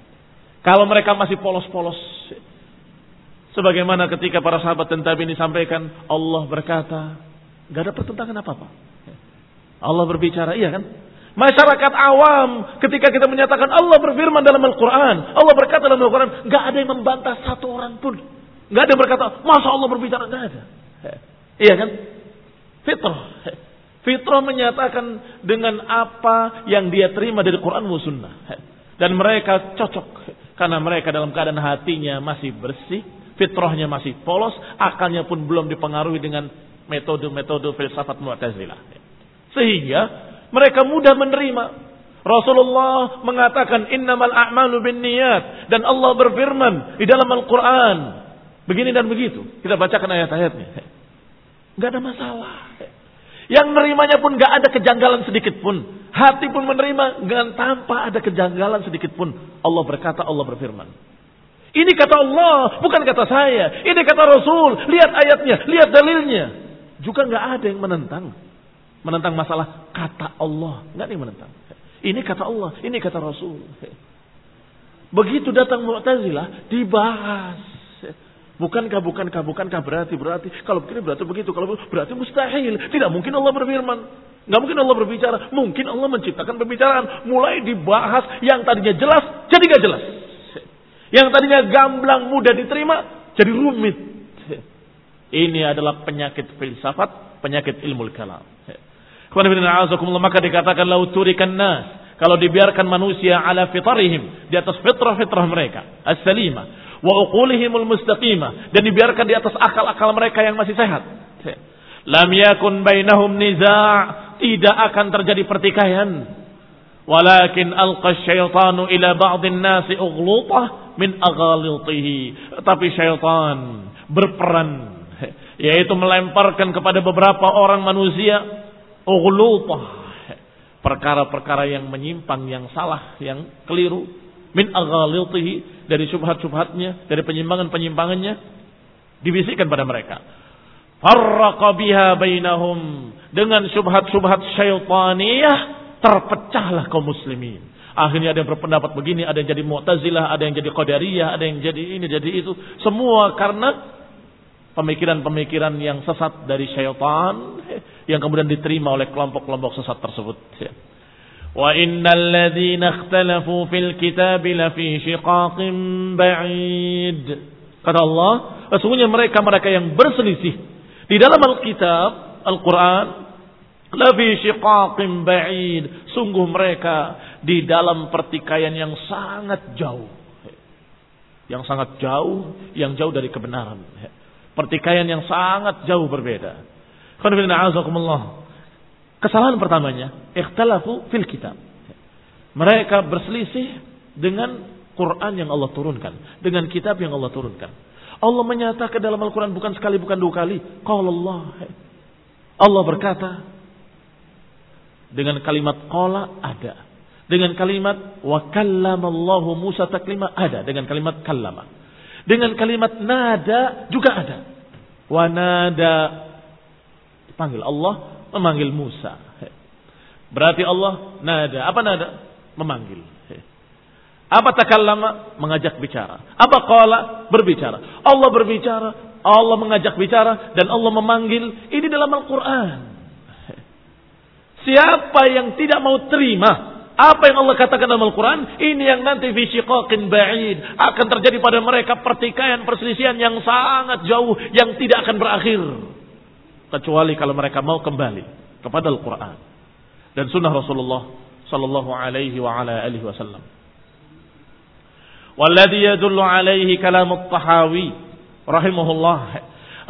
Kalau mereka masih polos-polos. Sebagaimana ketika para sahabat tentang ini sampaikan, Allah berkata, nggak ada pertentangan apa-apa. Allah berbicara, iya kan? Masyarakat awam ketika kita menyatakan Allah berfirman dalam Al-Quran, Allah berkata dalam Al-Quran, nggak ada yang membantah satu orang pun. Nggak ada yang berkata, masa Allah berbicara? Nggak ada. Iya kan? Fitrah. Fitrah menyatakan dengan apa yang dia terima dari Quran wa sunnah. Dan mereka cocok. Karena mereka dalam keadaan hatinya masih bersih. Fitrahnya masih polos. Akalnya pun belum dipengaruhi dengan metode-metode filsafat Mu'tazilah. Sehingga mereka mudah menerima. Rasulullah mengatakan innamal a'malu bin niyat. Dan Allah berfirman di dalam Al-Quran. Begini dan begitu. Kita bacakan ayat-ayatnya. Gak ada masalah. Yang menerimanya pun gak ada kejanggalan sedikit pun. Hati pun menerima dengan tanpa ada kejanggalan sedikit pun. Allah berkata, Allah berfirman. Ini kata Allah, bukan kata saya. Ini kata Rasul. Lihat ayatnya, lihat dalilnya. Juga nggak ada yang menentang. Menentang masalah kata Allah. Nggak ada yang menentang. Ini kata Allah, ini kata Rasul. Begitu datang Mu'tazilah, dibahas. Bukankah, bukankah, bukankah berarti, berarti. Kalau begini berarti begitu. Kalau berarti mustahil. Tidak mungkin Allah berfirman. Nggak mungkin Allah berbicara. Mungkin Allah menciptakan pembicaraan. Mulai dibahas yang tadinya jelas, jadi nggak jelas. Yang tadinya gamblang mudah diterima, jadi rumit. Ini adalah penyakit filsafat, penyakit ilmu kalam. Maka dikatakan lauturikan nas. Kalau dibiarkan manusia ala fitarihim. Di atas fitrah-fitrah mereka. As-salimah. Wa uqulihimul mustaqimah. Dan dibiarkan di atas akal-akal mereka yang masih sehat. Lam yakun bainahum niza' Tidak akan terjadi pertikaian. Walakin alqa syaitanu ila ba'din nasi ughlutah min aghalitihi. Tapi syaitan berperan yaitu melemparkan kepada beberapa orang manusia ughlutah perkara-perkara yang menyimpang yang salah yang keliru. Min aghalitihi dari syubhat-syubhatnya dari penyimpangan-penyimpangannya dibisikkan pada mereka. Farraqa biha bainahum. Dengan syubhat-syubhat syaitaniyah terpecahlah kaum muslimin. Akhirnya ada yang berpendapat begini, ada yang jadi Mu'tazilah, ada yang jadi Qadariyah, ada yang jadi ini, jadi itu. Semua karena pemikiran-pemikiran yang sesat dari syaitan yang kemudian diterima oleh kelompok-kelompok sesat tersebut. Wa innal ladzina ikhtalafu fil kitab lafi shiqaqin ba'id. Kata Allah, sesungguhnya mereka-mereka yang berselisih di dalam Alkitab, Al-Quran, lafi shiqaqin ba'id. Sungguh mereka di dalam pertikaian yang sangat jauh. Yang sangat jauh, yang jauh dari kebenaran. Pertikaian yang sangat jauh berbeda. Kesalahan pertamanya, ikhtalafu fil kitab. Mereka berselisih dengan Quran yang Allah turunkan, dengan kitab yang Allah turunkan. Allah menyatakan dalam Al-Quran bukan sekali, bukan dua kali. Allah. Allah berkata dengan kalimat qala ada. Dengan kalimat wa kallamallahu Musa taklima ada. Dengan kalimat kallama. Dengan kalimat nada juga ada. Wanada panggil Allah memanggil Musa. Berarti Allah nada. Apa nada? Memanggil. Apa takallama? Mengajak bicara. Apa qala? Berbicara. Allah berbicara, Allah mengajak bicara dan Allah memanggil. Ini dalam Al-Qur'an. Siapa yang tidak mau terima apa yang Allah katakan dalam Al-Quran, ini yang nanti fisyiqaqin ba'id. Akan terjadi pada mereka pertikaian, perselisihan yang sangat jauh, yang tidak akan berakhir. Kecuali kalau mereka mau kembali kepada Al-Quran. Dan sunnah Rasulullah sallallahu alaihi wa ala alihi wasallam. Walladhi yadullu alaihi kalam at-tahawi rahimahullah.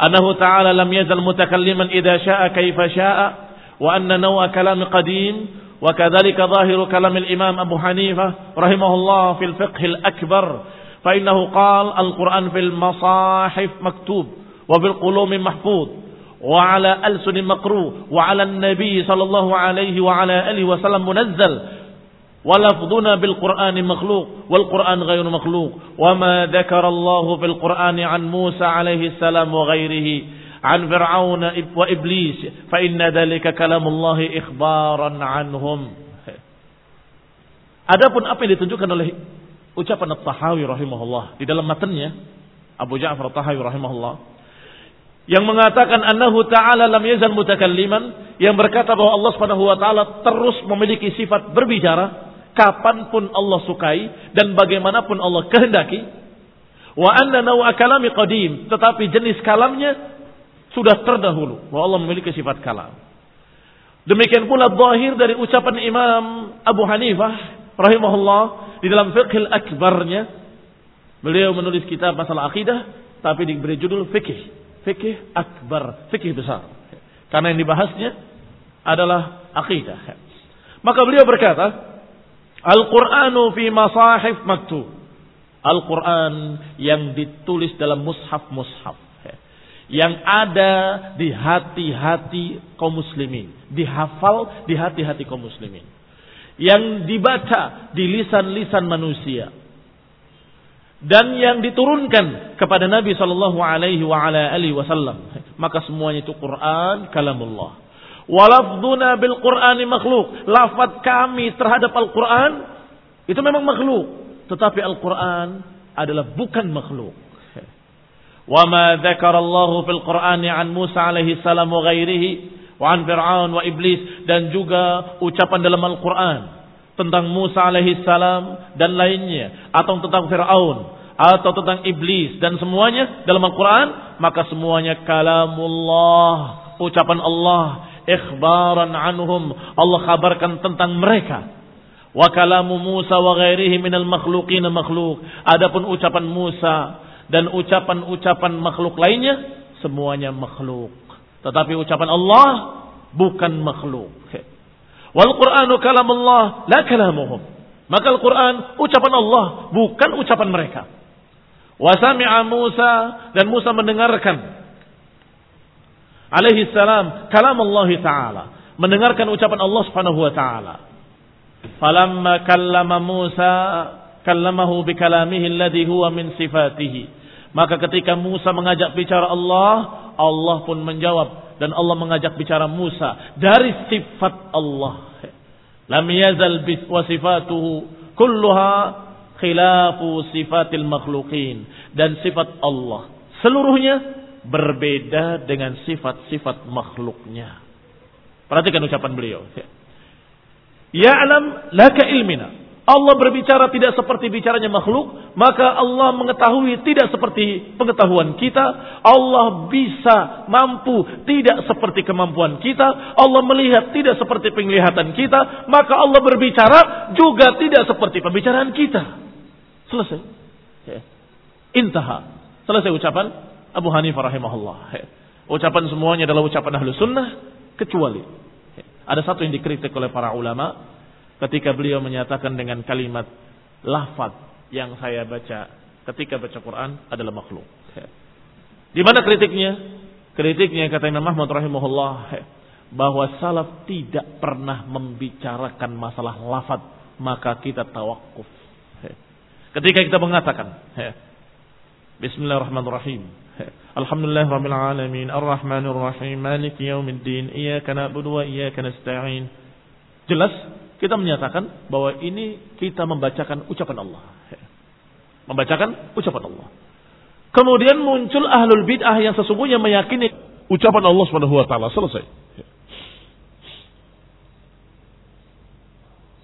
Annahu ta'ala lam yazal mutakalliman idha sya'a kaifa sya'a. Wa anna nawa kalam qadim وكذلك ظاهر كلام الإمام أبو حنيفة رحمه الله في الفقه الأكبر فإنه قال القرآن في المصاحف مكتوب وفي القلوم محفوظ وعلى ألسن مقروء وعلى النبي صلى الله عليه وعلى آله وسلم منزل ولفظنا بالقرآن مخلوق والقرآن غير مخلوق وما ذكر الله في القرآن عن موسى عليه السلام وغيره عن فرعون وإبليس فإن ذلك كلام الله إخبارا عنهم Adapun apa yang ditunjukkan oleh ucapan At-Tahawi rahimahullah di dalam matanya Abu Ja'far At-Tahawi rahimahullah yang mengatakan annahu ta'ala lam yazal mutakalliman yang berkata bahwa Allah Subhanahu wa taala terus memiliki sifat berbicara kapan pun Allah sukai dan bagaimanapun Allah kehendaki. Wa anna naw'a kalami qadim, tetapi jenis kalamnya sudah terdahulu bahwa Allah memiliki sifat kalam. Demikian pula zahir dari ucapan Imam Abu Hanifah rahimahullah di dalam fiqh akbarnya beliau menulis kitab masalah akidah tapi diberi judul fikih fikih akbar fikih besar karena yang dibahasnya adalah akidah maka beliau berkata Al-Qur'anu fi masahif maktub. Al-Quran yang ditulis dalam mushaf-mushaf. Yang ada di hati-hati kaum muslimin. Dihafal di hati-hati kaum muslimin. Yang dibaca di lisan-lisan manusia. Dan yang diturunkan kepada Nabi Shallallahu Alaihi Wasallam. Maka semuanya itu Quran, kalamullah. Walafduna bil Qur'ani makhluk. Lafaz kami terhadap Al-Quran itu memang makhluk. Tetapi Al-Quran adalah bukan makhluk. Fil Qur'ani an Musa alaihi salam wa ghairihi wa an Fir'aun wa iblis dan juga ucapan dalam Al-Quran tentang Musa alaihi salam dan lainnya atau tentang Fir'aun atau tentang iblis dan semuanya dalam Al-Quran maka semuanya kalamullah ucapan Allah ikhbaran anhum. Allah kabarkan tentang mereka. Wa kalamu Musa wa ghairihi minal makhluqin makhluk. Adapun ucapan Musa dan ucapan-ucapan makhluk lainnya semuanya makhluk. Tetapi ucapan Allah bukan makhluk. Wal Qur'anu kalamullah la kalamuhum. Maka Al-Quran ucapan Allah bukan ucapan mereka. Wa sami'a Musa dan Musa mendengarkan alaihi salam kalam Allah taala mendengarkan ucapan Allah Subhanahu wa taala falamma kallama Musa kallamahu bi kalamihi alladhi huwa min sifatihi maka ketika Musa mengajak bicara Allah Allah pun menjawab dan Allah mengajak bicara Musa dari sifat Allah lam yazal kulluha khilafu sifatil makhluqin dan sifat Allah seluruhnya berbeda dengan sifat-sifat makhluknya. Perhatikan ucapan beliau. Ya'lam laka ilmina. Allah berbicara tidak seperti bicaranya makhluk, maka Allah mengetahui tidak seperti pengetahuan kita. Allah bisa mampu tidak seperti kemampuan kita. Allah melihat tidak seperti penglihatan kita, maka Allah berbicara juga tidak seperti pembicaraan kita. Selesai. Intaha. Selesai ucapan Abu Hanifah rahimahullah. Ucapan semuanya adalah ucapan ahlu sunnah kecuali ada satu yang dikritik oleh para ulama ketika beliau menyatakan dengan kalimat lafaz yang saya baca ketika baca Quran adalah makhluk. Di mana kritiknya? Kritiknya kata Imam Ahmad rahimahullah bahwa salaf tidak pernah membicarakan masalah lafaz maka kita tawakuf. Ketika kita mengatakan Bismillahirrahmanirrahim. Alhamdulillah Rabbil Alamin Ar-Rahmanir Rahim Malik Yawmiddin Iyaka na'budu wa iyaka nasta'in. Jelas kita menyatakan bahwa ini kita membacakan ucapan Allah. Membacakan ucapan Allah. Kemudian muncul ahlul bid'ah yang sesungguhnya meyakini ucapan Allah Subhanahu wa taala selesai.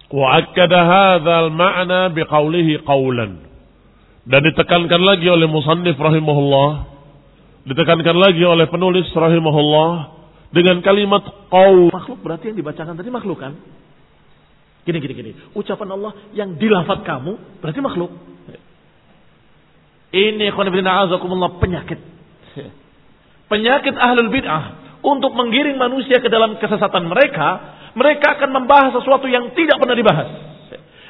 Wa akkada hadzal ma'na biqaulihi qawlan. Dan ditekankan lagi oleh musannif rahimahullah, ditekankan lagi oleh penulis rahimahullah dengan kalimat qaul. Makhluk berarti yang dibacakan tadi makhluk kan? Gini gini gini. Ucapan Allah yang dilafat kamu berarti makhluk. Ini azakumullah penyakit. Penyakit ahlul bid'ah untuk menggiring manusia ke dalam kesesatan mereka, mereka akan membahas sesuatu yang tidak pernah dibahas.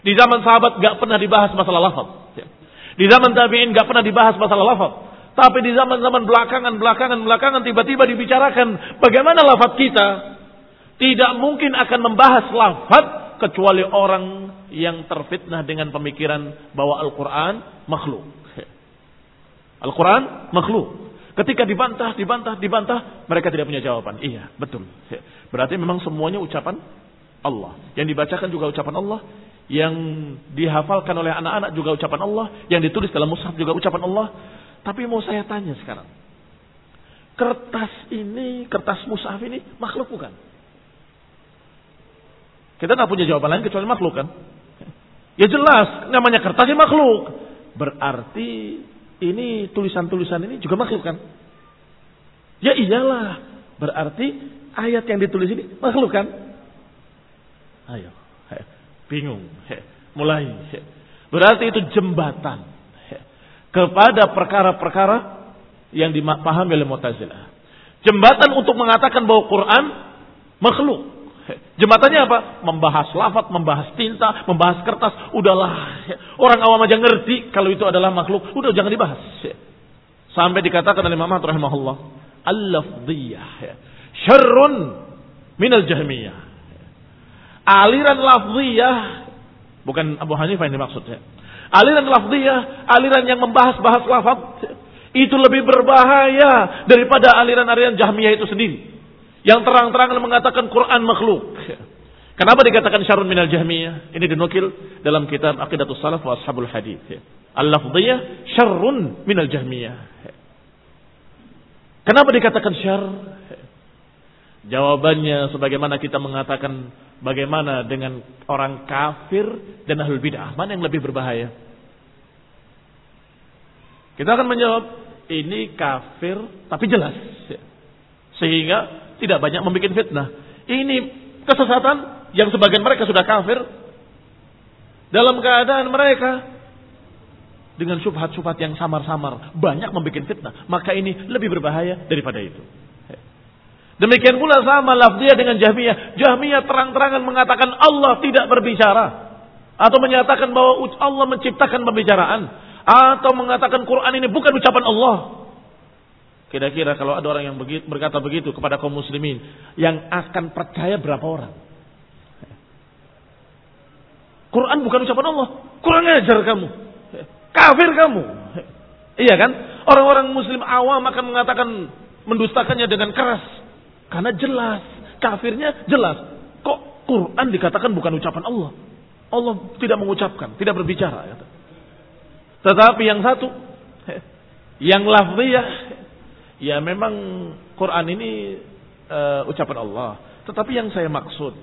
Di zaman sahabat gak pernah dibahas masalah lafaz. Di zaman tabi'in gak pernah dibahas masalah lafaz. Tapi di zaman-zaman belakangan, belakangan, belakangan tiba-tiba dibicarakan bagaimana lafaz kita. Tidak mungkin akan membahas lafaz kecuali orang yang terfitnah dengan pemikiran bahwa Al-Quran makhluk. Al-Quran makhluk. Ketika dibantah, dibantah, dibantah, mereka tidak punya jawaban. Iya, betul. Berarti memang semuanya ucapan Allah. Yang dibacakan juga ucapan Allah. Yang dihafalkan oleh anak-anak juga ucapan Allah. Yang ditulis dalam mushaf juga ucapan Allah. Tapi mau saya tanya sekarang. Kertas ini, kertas mushaf ini makhluk bukan? Kita tidak punya jawaban lain kecuali makhluk kan? Ya jelas, namanya kertas ini makhluk. Berarti ini tulisan-tulisan ini juga makhluk kan? Ya iyalah. Berarti ayat yang ditulis ini makhluk kan? Ayo. Bingung. Mulai. Berarti itu jembatan. Kepada perkara-perkara yang dipahami oleh Mu'tazilah. Jembatan untuk mengatakan bahwa Quran makhluk. Jembatannya apa? Membahas lafaz, membahas tinta, membahas kertas. Udahlah. Orang awam aja ngerti kalau itu adalah makhluk. Udah jangan dibahas. Sampai dikatakan oleh Imam rahimahullah. Al-lafdiyah. Syarrun minal jahmiyah. Aliran lafdiyah. Bukan Abu Hanifah yang dimaksudnya. Aliran lafdiyah. Aliran yang membahas-bahas lafaz. Itu lebih berbahaya daripada aliran-aliran Jahmiyah itu sendiri. Yang terang-terangan mengatakan Quran makhluk. Kenapa dikatakan syarun minal jahmiyah? Ini dinukil dalam kitab Aqidatus Salaf wa Ashabul Hadith. Al-lafdiyah syarrun minal jahmiyah. Kenapa dikatakan syar? Jawabannya sebagaimana kita mengatakan bagaimana dengan orang kafir dan ahlul bid'ah. Mana yang lebih berbahaya? Kita akan menjawab ini kafir tapi jelas. Sehingga tidak banyak membuat fitnah. Ini kesesatan yang sebagian mereka sudah kafir dalam keadaan mereka dengan subhat-subhat yang samar-samar banyak membuat fitnah. Maka ini lebih berbahaya daripada itu. Demikian pula sama lafziyah dengan Jahmiyah. Jahmiyah terang-terangan mengatakan Allah tidak berbicara. Atau menyatakan bahwa Allah menciptakan pembicaraan. Atau mengatakan Quran ini bukan ucapan Allah. Kira-kira kalau ada orang yang berkata begitu kepada kaum muslimin, yang akan percaya berapa orang? Quran bukan ucapan Allah. Kurang ajar kamu. Kafir kamu. Iya kan? Orang-orang muslim awam akan mengatakan mendustakannya dengan keras. Karena jelas. Kafirnya jelas. Kok Quran dikatakan bukan ucapan Allah? Allah tidak mengucapkan, tidak berbicara. Tetapi yang satu, yang lafziyah, Ya memang Quran ini uh, ucapan Allah. Tetapi yang saya maksud,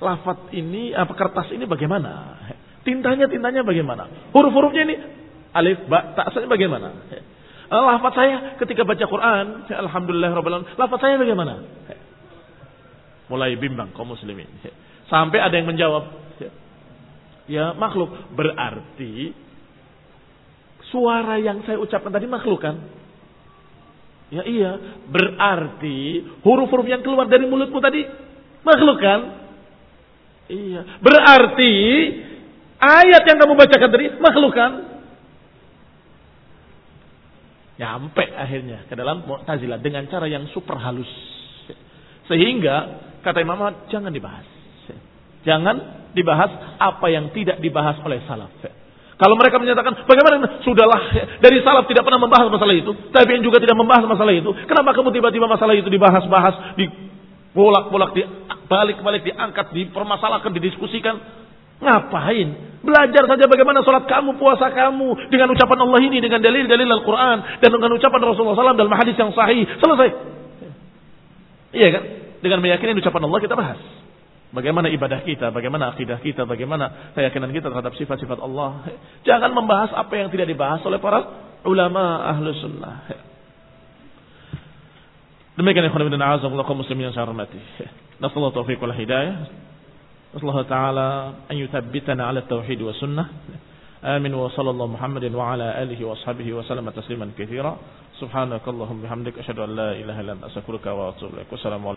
lafat ini, apa kertas ini bagaimana? Tintanya, tintanya bagaimana? Huruf-hurufnya ini alif, ba, tak bagaimana? Uh, lafat saya ketika baca Quran, alhamdulillah rabbil lafat saya bagaimana? Mulai bimbang kaum muslimin. Sampai ada yang menjawab, ya makhluk. Berarti suara yang saya ucapkan tadi makhluk kan? Ya iya, berarti huruf-huruf yang keluar dari mulutmu tadi makhluk kan? Iya, berarti ayat yang kamu bacakan tadi makhluk kan? Nyampe akhirnya ke dalam Mu'tazilah dengan cara yang super halus. Sehingga kata Imam Ahmad jangan dibahas. Jangan dibahas apa yang tidak dibahas oleh salaf. Kalau mereka menyatakan, bagaimana? Sudahlah, dari salaf tidak pernah membahas masalah itu. Tapi yang juga tidak membahas masalah itu. Kenapa kamu tiba-tiba masalah itu dibahas-bahas, dibolak-bolak, dibalik-balik, diangkat, dipermasalahkan, didiskusikan? Ngapain? Belajar saja bagaimana sholat kamu, puasa kamu. Dengan ucapan Allah ini, dengan dalil-dalil Al-Quran. Dan dengan ucapan Rasulullah SAW dalam hadis yang sahih. Selesai. Iya kan? Dengan meyakini ucapan Allah kita bahas. Bagaimana ibadah kita, bagaimana akidah kita, bagaimana keyakinan kita terhadap sifat-sifat Allah. Jangan membahas apa yang tidak dibahas oleh para ulama ahlu sunnah. Demikian ikhwan ibn a'azakullah kaum muslimin yang saya hormati. Nasallahu taufiq wal hidayah. Nasallahu ta'ala an yuthabbitana ala tauhid wa sunnah. آمين وصلى الله محمد وعلى آله وأصحابه وسلم تسليما كثيرا سبحانك اللهم بحمدك أشهد أن لا إله إلا أنت أستغفرك وأتوب إليك والسلام عليكم